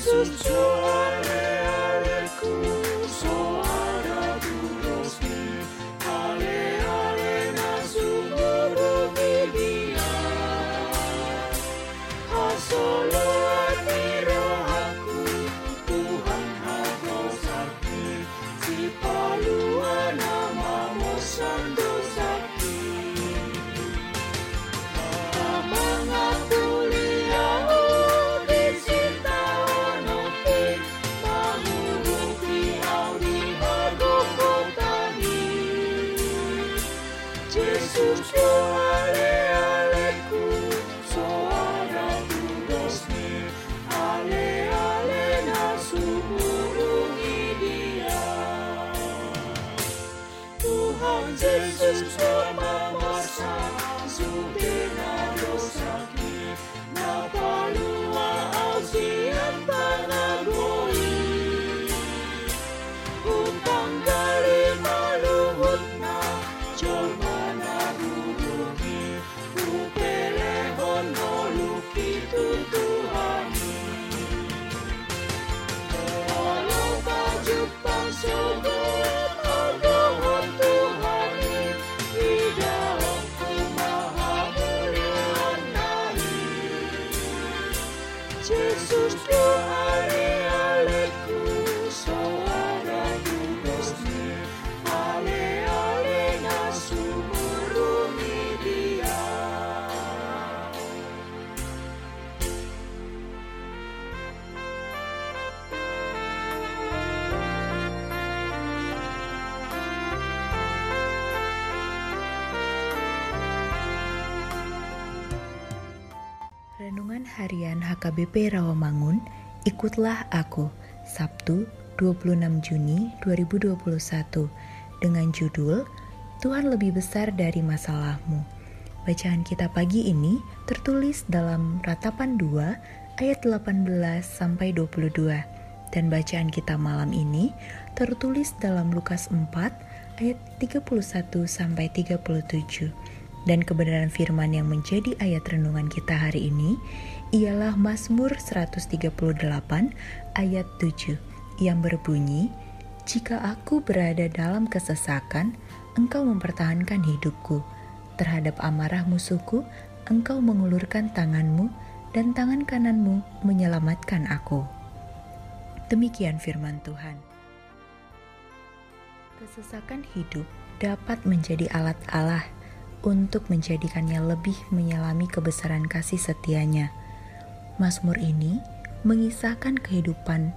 诉说结束。Renungan Harian HKBP Rawamangun, Ikutlah Aku, Sabtu 26 Juni 2021, dengan judul Tuhan lebih besar dari masalahmu. Bacaan kita pagi ini tertulis dalam Ratapan 2 ayat 18 sampai 22 dan bacaan kita malam ini tertulis dalam Lukas 4 ayat 31 sampai 37. Dan kebenaran firman yang menjadi ayat renungan kita hari ini ialah Mazmur 138 ayat 7 yang berbunyi, Jika aku berada dalam kesesakan, engkau mempertahankan hidupku. Terhadap amarah musuhku, engkau mengulurkan tanganmu dan tangan kananmu menyelamatkan aku. Demikian firman Tuhan. Kesesakan hidup dapat menjadi alat Allah untuk menjadikannya lebih menyelami kebesaran kasih setianya. Mazmur ini mengisahkan kehidupan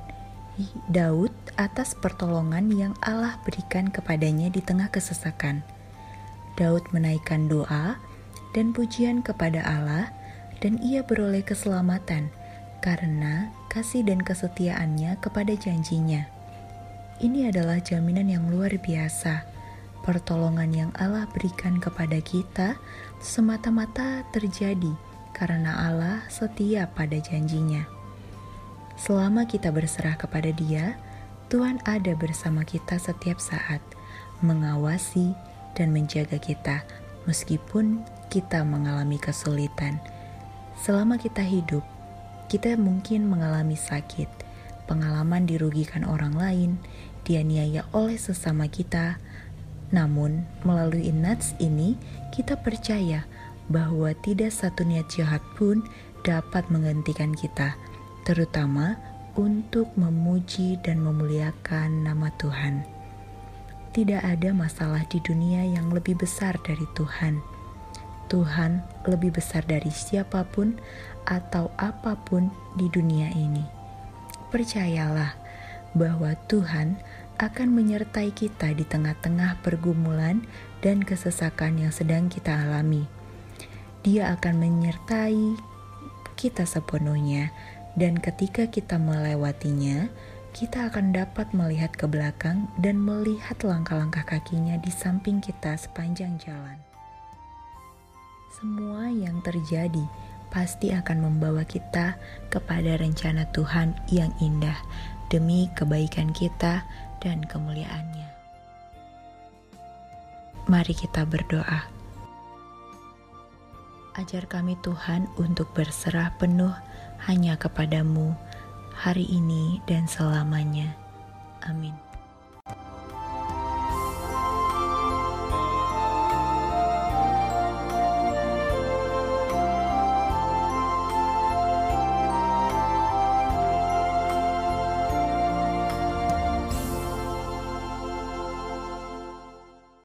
Daud atas pertolongan yang Allah berikan kepadanya di tengah kesesakan. Daud menaikkan doa dan pujian kepada Allah dan ia beroleh keselamatan karena kasih dan kesetiaannya kepada janjinya. Ini adalah jaminan yang luar biasa pertolongan yang Allah berikan kepada kita semata-mata terjadi karena Allah setia pada janjinya. Selama kita berserah kepada Dia, Tuhan ada bersama kita setiap saat, mengawasi dan menjaga kita meskipun kita mengalami kesulitan. Selama kita hidup, kita mungkin mengalami sakit, pengalaman dirugikan orang lain, dianiaya oleh sesama kita, namun, melalui nats ini, kita percaya bahwa tidak satu niat jahat pun dapat menggantikan kita, terutama untuk memuji dan memuliakan nama Tuhan. Tidak ada masalah di dunia yang lebih besar dari Tuhan. Tuhan lebih besar dari siapa pun atau apa pun di dunia ini. Percayalah bahwa Tuhan akan menyertai kita di tengah-tengah pergumulan dan kesesakan yang sedang kita alami. Dia akan menyertai kita sepenuhnya, dan ketika kita melewatinya, kita akan dapat melihat ke belakang dan melihat langkah-langkah kakinya di samping kita sepanjang jalan. Semua yang terjadi pasti akan membawa kita kepada rencana Tuhan yang indah demi kebaikan kita dan kemuliaannya. Mari kita berdoa. Ajar kami Tuhan untuk berserah penuh hanya kepadamu, hari ini dan selamanya.